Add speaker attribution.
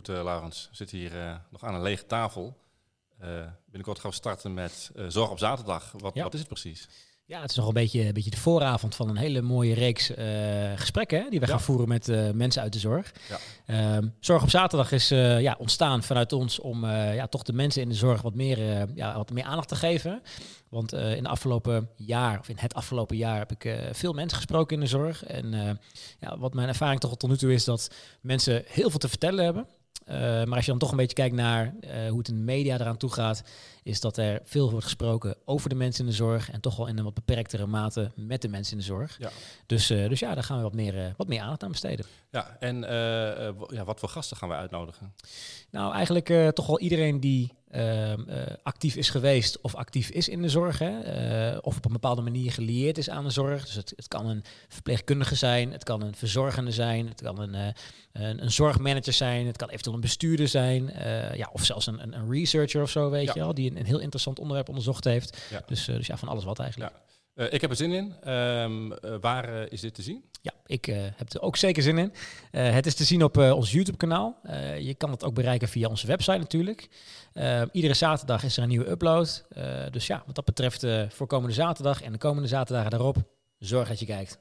Speaker 1: Goed, uh, Laurens. We zitten hier uh, nog aan een lege tafel. Uh, binnenkort gaan we starten met Zorg op Zaterdag. Wat,
Speaker 2: Ja.
Speaker 1: wat is het precies?
Speaker 2: Ja, het is nog een beetje, een beetje de vooravond van een hele mooie reeks eh, gesprekken hè, die we
Speaker 1: Ja.
Speaker 2: gaan voeren met eh, mensen uit de zorg.
Speaker 1: Ja.
Speaker 2: Ehm, zorg op zaterdag is eh, ja, ontstaan vanuit ons om eh, ja, toch de mensen in de zorg wat meer, eh, ja, wat meer aandacht te geven. Want eh, in de afgelopen jaar, of in het afgelopen jaar, heb ik eh, veel mensen gesproken in de zorg. En eh, ja, wat mijn ervaring toch tot nu toe is dat mensen heel veel te vertellen hebben. Eh, maar als je dan toch een beetje kijkt naar eh, hoe het in de media eraan toe gaat, is dat er veel wordt gesproken over de mensen in de zorg en toch wel in een wat beperktere mate met de mensen in de zorg.
Speaker 1: Ja.
Speaker 2: Dus, eh, dus ja, daar gaan we wat meer, wat meer aandacht aan besteden.
Speaker 1: Ja, en ja, wat voor gasten gaan we uitnodigen?
Speaker 2: Nou, eigenlijk toch wel iedereen die ehm, eh, actief is geweest of actief is in de zorg. Hè, eh, of op een bepaalde manier gelieerd is aan de zorg. Dus het, het kan een verpleegkundige zijn, het kan een verzorgende zijn, het kan een, eh, een, een zorgmanager zijn, het kan eventueel een bestuurder zijn. ja, of zelfs een, een, een researcher of zo, weet
Speaker 1: Ja.
Speaker 2: je wel, die een, een heel interessant onderwerp onderzocht heeft.
Speaker 1: Ja.
Speaker 2: Dus, dus ja, van alles wat eigenlijk.
Speaker 1: Ja. Eh, ik heb er zin in. Ehm, eh, waar eh, is dit te zien?
Speaker 2: Ja, ik heb er ook zeker zin in. Het is te zien op ons YouTube-kanaal. Je kan het ook bereiken via onze website natuurlijk. Eh, iedere zaterdag is er een nieuwe upload. Dus ja, wat dat betreft voor komende zaterdag en de komende zaterdagen daarop, zorg dat je kijkt.